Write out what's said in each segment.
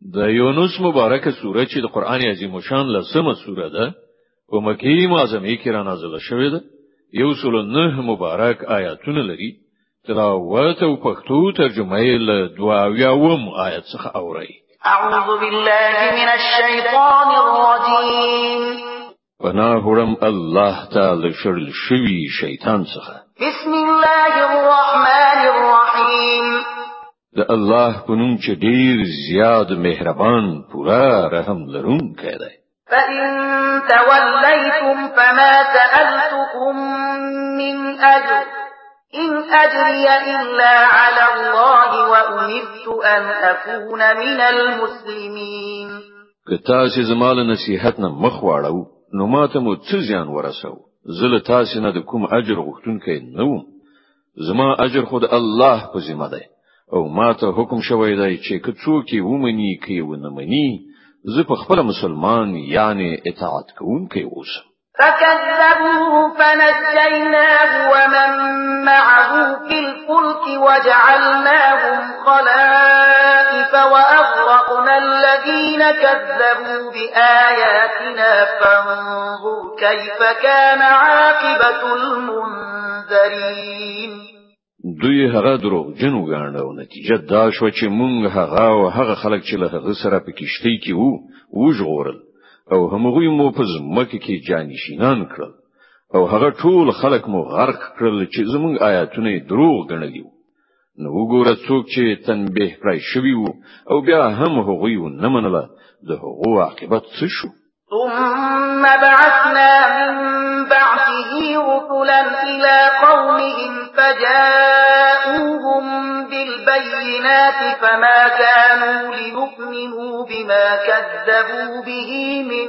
د یونس مبارکه سوره چې د قران عظیم شان لسمه سوره ده په مکی معظمه کې را نازله شوې ده. یو سل نه مبارک آیاتونه لري. تلاوت او پښتو ترجمه یې له دواویاوم آیت څخه اوري اعوذ بالله من الشیطان الرجیم. پناه وړم الله تعالی شرل شوی شیطان څخه. بسم الله الرحمن الرحیم د الله په نوم چې ډیر زیات مهربان پورا رحم لرونکی دی فإن توليتم فما سألتكم من أجر. إن أجري إلا على الله وأمرت أن أكون من المسلمين. که تاسو زمال نصیحت نه مخ واړو نو ماته مو څه زیان ورسو زله تاسو نه د کوم اجر غوښتونکی نه وم. زما اجر خود الله په ذمہ دی. أو ماته حکم شوی دی چې که څوک یې ومني کې ونه مني زه په خپل مسلمان یعنی اطاعت کوونکی اوسم. فكذبوه فنجيناه ومن معه في الفلك وجعلناهم خلائف وأغرقنا الذين كذبوا بآياتنا فانظر كيف كان عاقبة المنذرين دوی هغه دروغ جنو غاڼه او نتیجه دا شو چې مونږ هغه او هغه خلک چې له هغه سره په کشتۍ کې وو وژغورل او همغوی مو په ځمکه کې جانشینان کړل. او هغه ټول خلک مو غرق کړل چې زمونږ آیاتونه دروغ ګڼلي نو وګوره څوک چې تنبیه کړی شوی وو او بیا هم هغوی نه منله د هغو عاقبت څه شو؟ ثم بعثنا من بعده رسلا بما كذبوا به من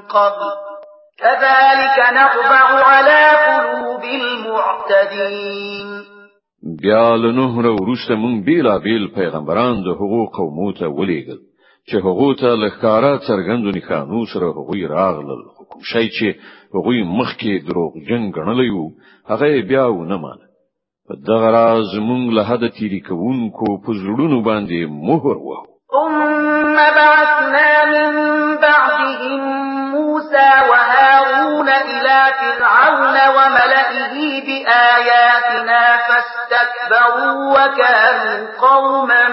قبل كذلك نطبع على قلوب المعتدين. بیا له نوح وروسته مونږ بیلا بیل پیغمبران د حقوق قومو ته ولېږل چې هغه ته لخکارا څرګندو نښانو سره هغه راغلل. حکم شي چې هغه مخکې دروغ جن غنلې وو هغه بیا ونه مان په دغه راز مونږ له حد تیری کوونکو په زړونو باندې مهر وو ثم بعثنا من بعدهم موسى وهارون إلى فرعون وملئه بآياتنا فاستكبروا وكانوا قوما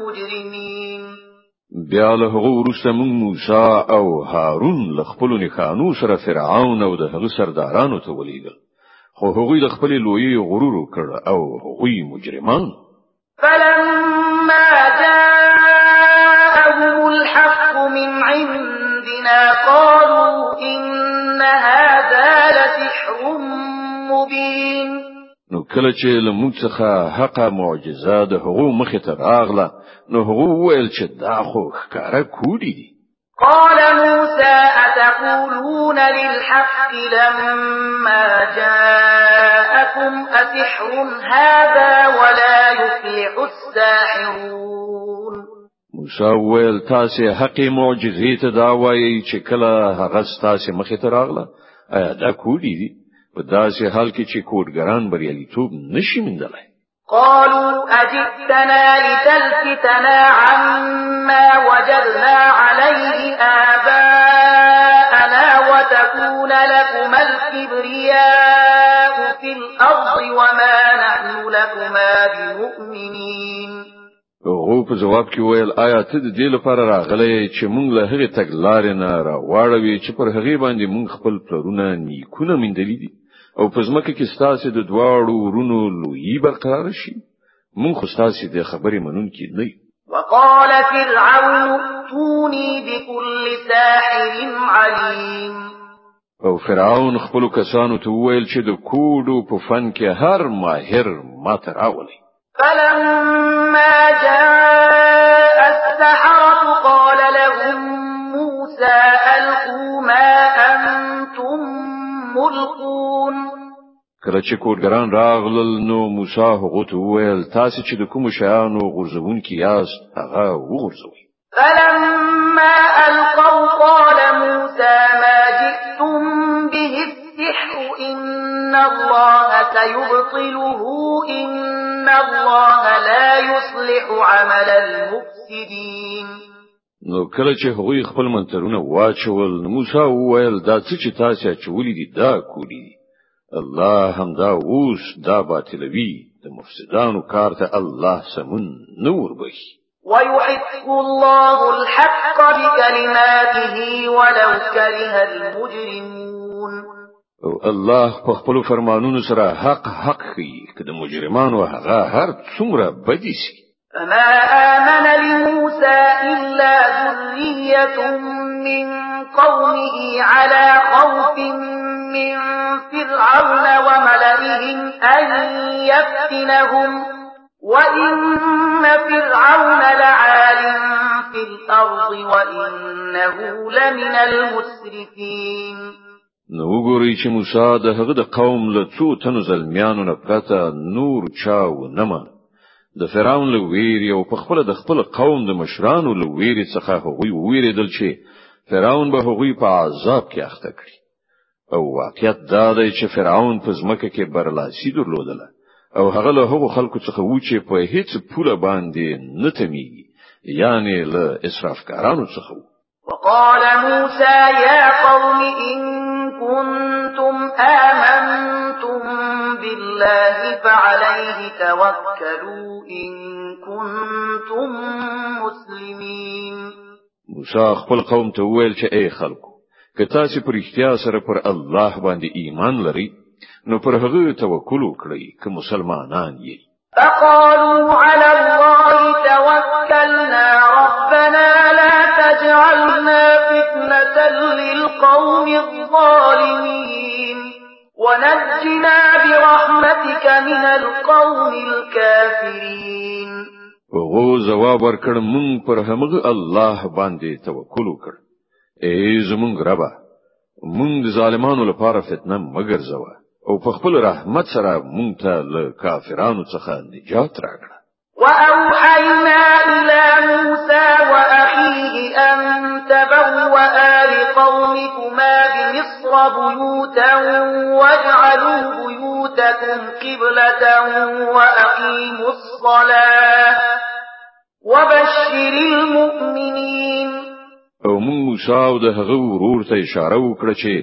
مجرمين. بیا له هغه وروسته موږ موسی أو هارون له خپل نخانو سره فرعون أو د هغه سردارانو ته ولېږل خو هغوی د خپل لوی غرور وکړ أو هغوی مجرمان. فلما من عندنا قالوا إن هذا لسحر مبين. نو کله چې له موږ څخه حق معجزه د هغو مخې ته راغله نو هغه ویل چې دا خو ښکارا کوډی دي. قال موسى أتقولون للحق لما جاءكم أسحر هذا ولا يفلح الساحرون؟ موسی ویل تاسو حق معجزې ته دا وایي چې کله هغه تاسو مخې ته راغله آیا دا کوډی دي په داسې حال کې چې کوډګران بریالیتوب نشي مندلای قالوا أجئتنا لتلفتنا عما وجدنا عليه آباءنا وتكون لكما الكبرياء في الأرض وما نحن لكما بمؤمنين. هغه په جواب کې ویل آیا ته د دې لپاره راغلی چې مونږ له هغه تګلارې نه راوړوي چې پر هغه باندې مونږ خپل پلرونه نیکونه مندلې دي؟ او په ځمکه کې ستاسو د دواړو ورونو لوی برقرار شي؟ مون خو ستاسو د خبرې منون کې نه وقال فرعون ائتوني بكل ساحر عليم. او فرعون خپل کسانو ته وویل چې د کوډو په فن کې هر ماهر ماته راولي فلما جاء السحرة قال لهم موسى ألقوا ما أنتم ملقون. کله چې کوډګران راغلل نو موسی هغه ته وویل تاسو چې د کوم شیانو غورځون کې یاست هغه وغورځوي فلما ألقوا قال موسى ما جئتم به السحر إن الله سيبطله إن الله لا يصلح عمل المفسدين. نو کله چې هغوی خپل منترونه واچول نو موسی وویل دا څه چې تاسو چولې دي دا کولی الله هم دا اوس دا باطلوي د مفسدانو کار ته الله سمون نه ور بخښي ويحق الله الحق بكلماته ولو كره المجرمون. الله په خپل فرمانونو سره حق حق خي کله مجرمانو هغه هر څومره بدی سي فما آمن لموسى إلا ذرية من قومه على خوف من فرعون وملئهم أن يفتنهم وإن فرعون لعال في الأرض وإنه لمن المسرفين. نو وګورئ چې موسی د هغه د قوم له څو تنو زلمیانو نه پرته نور چاو نما د فرعون له ویری او په خپل د خپل قوم د مشرانو له ویری څخه هغوی ویریدل چې فرعون به هغوی په عذاب کې اخته کړي. او واقعیت دا دی چې فرعون په ځمکه کې برلاسي درلودله. او هغه له هغو خلکو څخه و چې په هیڅ پوله باندې نه تمیږي یعنی له اسرافکارانو څخه وقال موسى يا قوم إن كنتم آمنتم بالله فعليه توكلوا إن كنتم مسلمين. موسی خپل قوم ته وویل چې اے خلکو که تاسو پر اختیار سره پر الله باندې ایمان لرئ نو پر هغه توکل وکړئ که مسلمانان یې. فقالوا على الله توكلنا لا تجعلنا فتنة للقوم الظالمين. ونجنا برحمتك من القوم الكافرين. وغو جواب ورکړ مونږ پر همغه الله باندې توکل وکړ. ای زمونږ ربا مونږ ظالمانو لپاره فتنه مگر زوا أو په خپل رحمت سره مونږ ته له کافرانو څخه نجات راکړه. وأوحينا إلى موسى وأخيه أن تبوأ لقومكما بمصر بيوتا واجعلوا بيوتكم قبلة وأقيموا الصلاة وبشر المؤمنين. أو موږ موسی أو د هغه ورور ته اشاره وکړه چې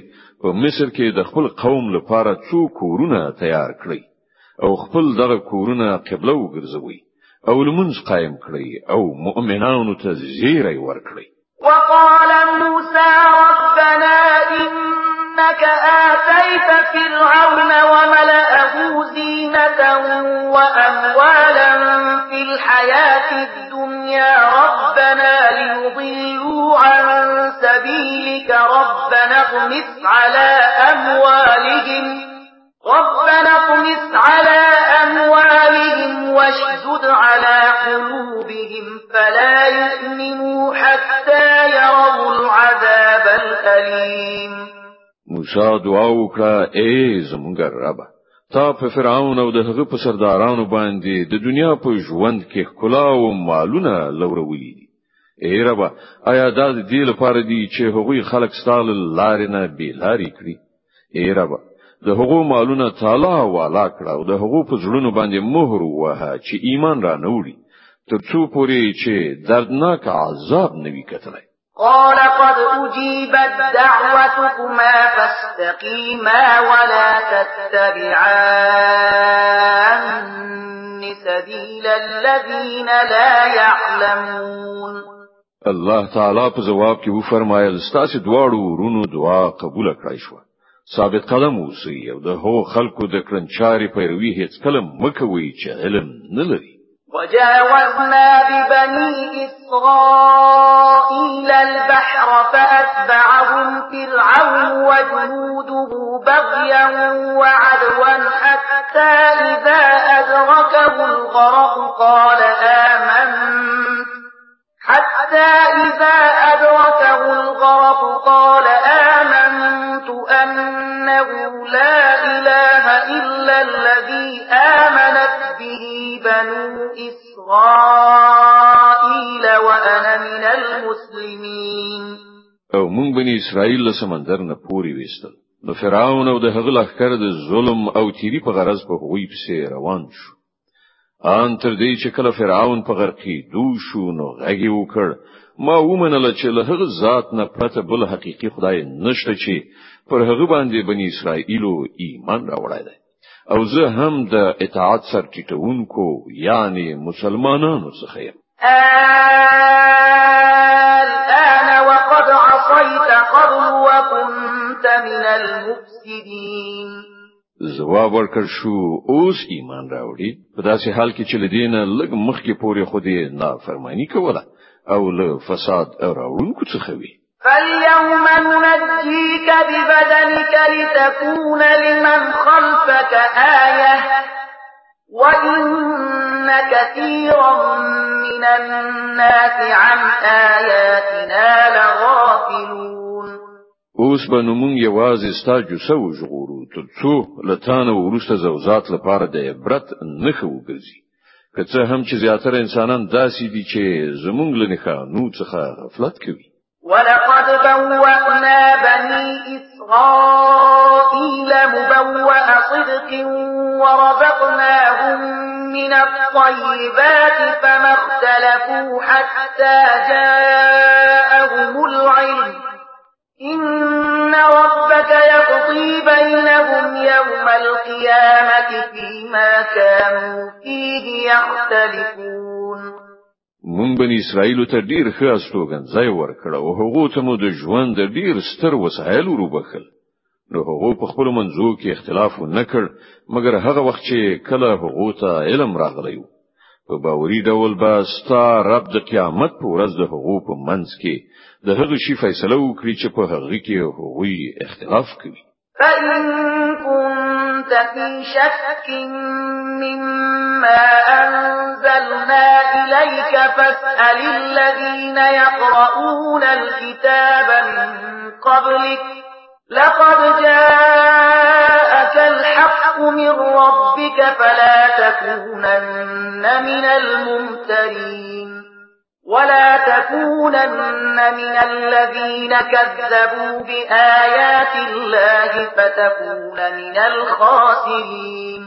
په مصر کې د خپل قوم لپاره څو کورونه تیار کړی أو خپل دغه کورونه قبله وګرځوي أو لمونځ قائم کړی أو مؤمنانو ته زیری ورکړي وقال موسى ربنا إنك آتيت فرعون وملأه زينة وأموالا في الحياة الدنيا ربنا ليضلوا عن سبيلك ربنا اطمس على أموالهم ربنا اطمس على أموالهم واشدد على قلوبهم فلا يؤمنوا حتى يروا العذاب الأليم. موسی دعا وکړه اے زمونږ رب تا په فرعون أو د هغه په سردارانو باندې د دنیا په ژوند کې ښکلا أو مالونه لورولي دي. ای رب آیا دا د دې لپاره دي چې هغوی خلک ستاسو لارې نه بې لارې کړي ای رب د هغو مالونه تالا والا کړه او د هغو په زړونو باندې مهر وه چې ایمان را نوړي ترڅو پورې چې دردناک عذاب نه وي کتلای قال قد أجيبت دعوتكما فاستقيما ولا تتبعان سبيل الذين لا يعلمون. الله تعالی په جواب کې و فرمایل ستاسو دواړو ورونو دعا قبول کړئ شو ثابت قدم اوسئ أو د هو خلکو د کړنچاري پیروي هیڅ کلم مکوئ چې علم نه لري. وجاوزنا ببني إسرائيل البحر فأتبعهم فرعون وجنوده بغيا وعدوا حتى إذا أدركه الغرق قال آمنت. حتى إذا أدركه الغرق قال آمنت أنه لا إله إلا الذي آمنت به بنو إسرائيل وأنا من المسلمين. أو بني اسرائیل له سمندر نه پوري وېستل نو فرعون أو د لخر ظلم أو تیری په غرض په هغوی پسې روان شو. ان تر دې چې کله فرعون په غرقېدو شو نو غږی وکړ. ما ومنله چې له هغه ذات نه پرته بل حقيقي خدای نشته چې پر هغه باندې بني اسرائیلو ایمان راوړای دی. او زه هم د اطاعت سر ټیټونکو یعنی مسلمانانو څخه یم. الآن وقد عصيت قبل وكنت من المفسدين جواب ورکړ شو اوس ایمان راوړي. په داسې حال کې چې لدینه لګ مخکې پورې خو دې نافرمانی کوله او له فساد راوړونکو څخه وي. فاليوم ننجيك ببدنك لتكون لمن خلفك آية وإن كثيرا من الناس عن آياتنا لغافلون اوس به نو مونږ یوازې ستا جوسه وژغورو ترڅو له تا نه وروسته زوزات لپاره د عبرت نښه وګرځي. که څه هم چې زیاتره انسانان داسې دي چې زمونږ له نښانو څخه غفلت کوي. ولقد بوأنا بني إسرائيل مبوأ صدق ورزقناهم من الطيبات فما اختلفوا حتى جاءهم العلم إن ربك يقضي بينهم يوم القيامة فيما كانوا فيه يختلفون مونږ بني اسرائیل ته ډیر ښه استوګن ځای ورکړ او هغه ته مو د ژوند ډیر ستر وسایل وروبخښل نو هغه په خپل منځو کې اختلاف نه کړ مګر هغه وخت چې کله هغه ته علم راغلی په باوري ډول به ستا رب د قیامت په ورځ د هغو په منځ کې د هغه شی فیصله وکړي چې په هغه کې هغوی اختلاف کوي. فإن كنت في شك مما أنزلنا إليك فاسأل الذين يقرؤون الكتاب من قبلك لقد جاءك الحق من ربك فلا تكونن من الممترين. ولا تكونن من الذين كذبوا بآيات الله فتكون من الخاسرين.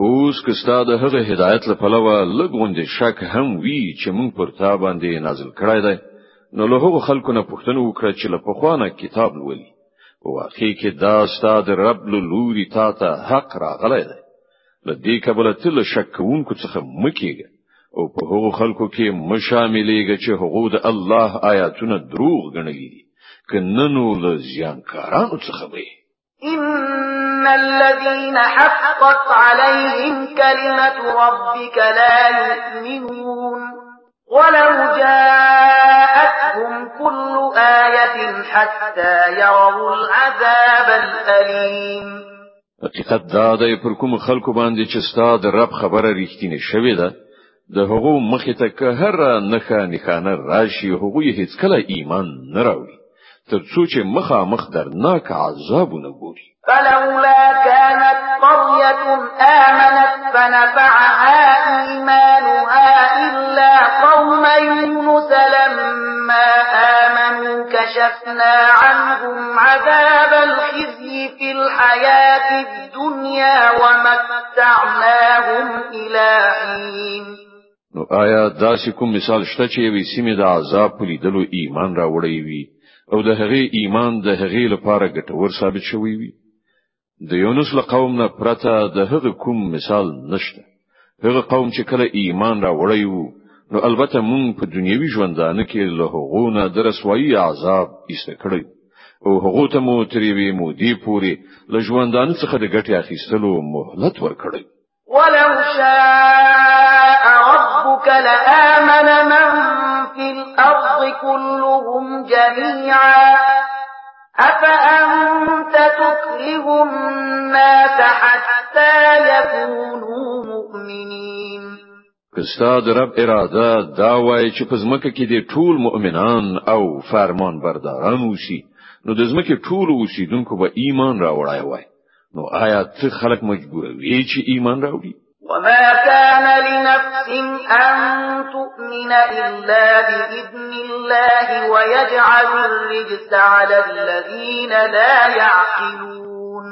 اوس که ستا د هغه هدایت لپاره لږ غوندې شک هم وی چې مونږ پر تا باندې نازل کړای دی. نو له هغو خلکو نه پوښتنه وکړه چې له پخوا نه کتاب لولي. په واقع کې دا ستا د رب لوري تا ته حق راغلی دی. لدې کبل تل شک کوونکو څخه مه کیږه او په هغو خلکو کې مه شاملېږه چې هغه د الله آیاتونه دروغ ګڼلې دي. که نه نو له زیانکارانو څخه وي إن الذين حقت عليهم كلمة ربك لا يؤمنون ولو جاءتهم كل آية حتى يروا العذاب الأليم. حقیقت دا د پر کوم خلکو باندې چې ستاد رب خبره ریښتینه شوې ده د هغو مخې ته که هر نخا نخانه راشي هغه هیڅ کله ایمان نه راوړي ترڅو چې مخامخ درناک عذابونه ګوري. فلولا كانت قرية آمنت فنفعها إيمانها إلا قوم يونس لما آمنوا كشفنا عنهم عذاب الخزي في الحياة الدنيا ومتعناهم إلى حين. نو آیا داسې کوم مثال شته چې یوې سیمې د عذاب په لیدلو ایمان راوړی وي او د هغې ایمان د هغې لپاره ګټور ثابت شوی وي؟ د یونس له قوم نه پرته د هغه کوم مثال نشته. هغه قوم چې کله ایمان راوړی وو نو البته مونږ په دنیوي ژوندانه کې له هغه نه د رسوایی عذاب ایسته کړی. او هغه ته مو تریوي مو دی پوری له ژوندانه څخه د ګټې اخیستلو مهلت ورکړی. ولو شاء ربك لآمن من في الأرض كلهم جميعا کستا د رب اراده دا وای چې په ځمکه کې د ټول مؤمنان او فرمان برداران وشي نو د ځمکې ټول اوسیدونکو به ایمان راوړای وای. نو آیا ته خلک مجبور وي چې ایمان راوړي؟ وما كان لنفس أن تؤمن إلا بإذن الله ويجعل الرجس على الذين لا يعقلون.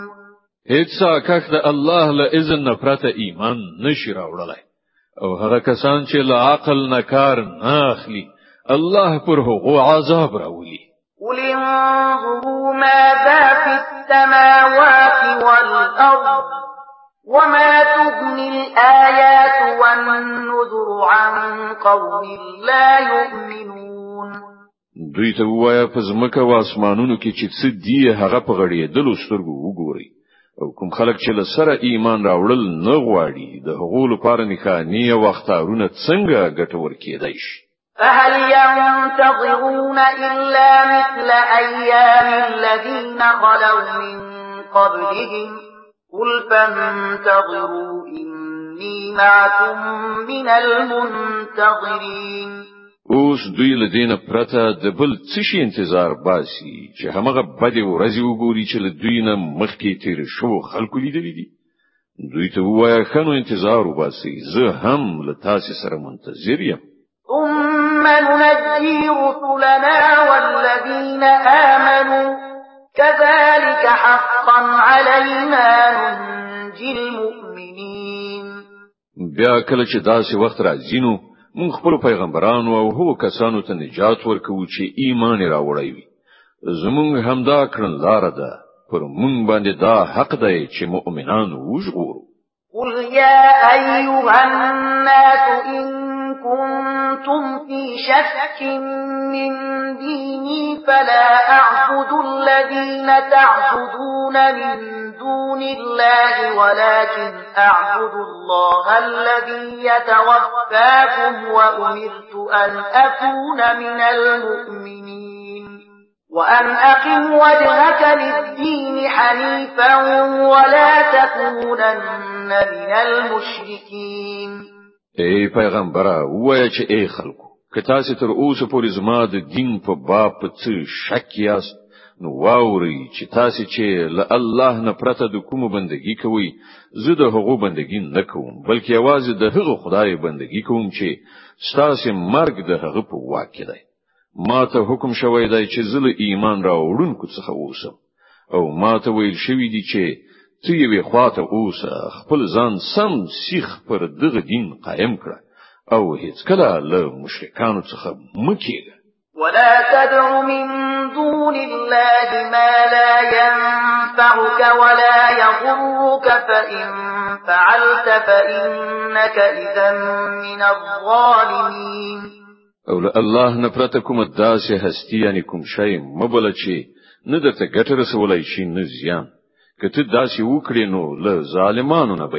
هیڅ څوک د الله له اذن نه پرته ایمان نشي راوړلای او هغه کسان چې له عقل نه کار نه اخلي الله پر هغو عذاب راولي. قل انظروا ماذا في السماوات والأرض وما تغني الآيات والنذر عن قوم لا يؤمنون. دوی ته وایا په زمکه او اسمانونو کې چې څه دی هغه په غړېدلو سترګو وګوري أو کوم خلک چې له سره ایمان راوړل نه غواړي د هغو لپاره نښانې أو اختارونه څنګه ګټور کېدای شي؟ فهل ينتظرون إلا مثل أيام الذين خلوا من قبلهم؟ قل فانتظروا إني معكم من المنتظرين. اوس دوی له دینه پرته د بل څه شي انتظار باسي چې همغه بده ورځي وګوري چې له دوی نه مخکې تیر شو خلکو لیدلې دي. دوی ته وایي ښه نو انتظار وباسي زه هم له تاسو سره منتظر یم. ثم ننجي رسلنا والذين آمنوا. كذلك حقا علينا ننجي المؤمنين. بیا کله چې داسې وخت راځي نو مونږ خپل پیغمبرانو او هغو کسانو ته نجات ورکوو چې ایمان راوړی وي. زمونږ همدا کړن لار ده. پر مونږ باندې دا حق دی چې مؤمنان وژغورو. قل يا أيها الناس إن كنتم في شك من ديني فلا أعبد الذين تعبدون من دون الله ولكن أعبد الله الذي يتوفاكم وأمرت أن أكون من المؤمنين. وأن أقم وجهك للدين حنيفا ولا تكونن من المشركين. اي پیغمبره وایه چې اي خلکو که تاسو تر اوسه پورې زما د دین په باب څه شک یاست؟ نو واوري چې تاسو چې له الله نه پرته د کوم بندگی کوي زه د هغو بندگی نه کوم بلکې یوازې د هغه خدای بندگی کوم چې ستاسو مرګ د هغه په واک دی. ما ته حکم شوی دی چې زه له ایمان راوړونکو څخه اوسم. او ما ته ویل شوی دی چې ته یې خواته اوسه خپل ځان سم سیخ پر دغه دین قائم کړه. او هیڅ کله له مشرکانو څخه مکیږه ولا تدع من دون الله ما لا ينفعك ولا يضرك فإن فعلت فإنك إذا من الظالمين. أو له الله نه پرته کوم داسې هستی یعنی کوم شی مبل چی نه درته ګټه رسولای شي نه زیان کته داسې وکړې نو له ظالمانو نه به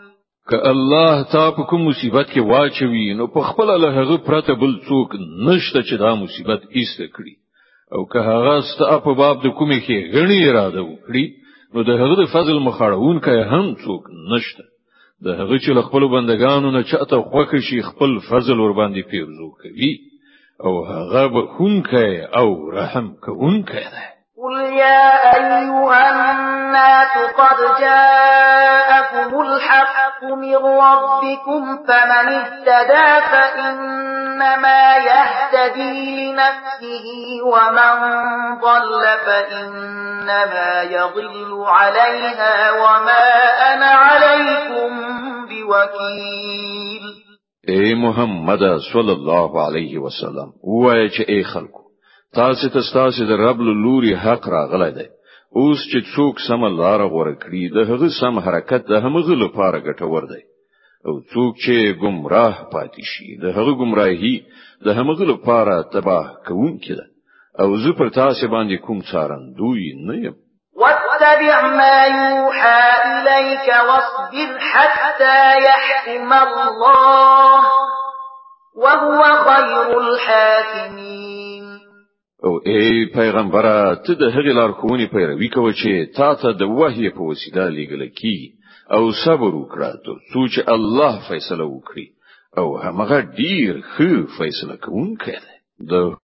که الله تا په کوم مصیبت کې واچوي نو په خپل له هغه پرته بل څوک نشته چې دا مصیبت ایسته کړي. او که هغه ستا په باب د کومې کې غنی اراده وکړي نو د هغه فضل مخاړون کوي هم څوک نشته. د هغه چې خپل بندگانو نه چاته خوښ شي خپل فضل ور باندې پیرزو کوي. او هغه به خون کوي او رحم کوونکی دی قل يا أيها الناس قد جاءكم الحق من ربكم فمن اهتدى فإنما يهتدي لنفسه ومن ضل فإنما يضل عليها وما أنا عليكم بوكيل. اے محمد صلی الله علیه وسلم وایي چې اے خلکو تاسو ته تاسو د رب لوري حق راغلی دی. اوس چې څوک سم لار غوړه کړی د هغه سم حرکت د همغه لپاره ګټور دی. او څوک چې گمراه پاتې شي د هغه گمراهي د همغه لپاره تباه کوونکی ده. او زه پر تاسو باندې کوم څارن دوی نه یم. واتبع ما يوحى إليك واصبر حتى يحكم الله وهو خير الحاکمین او ای پیغمبره ته د هغې لارښوونې پیروي کوه چې تا ته د وحی په وسیله لېږل کی او صبر وکړه تر څو چې الله فیصله وکړي. او هغه ډیر ښه فیصله کوونکی دی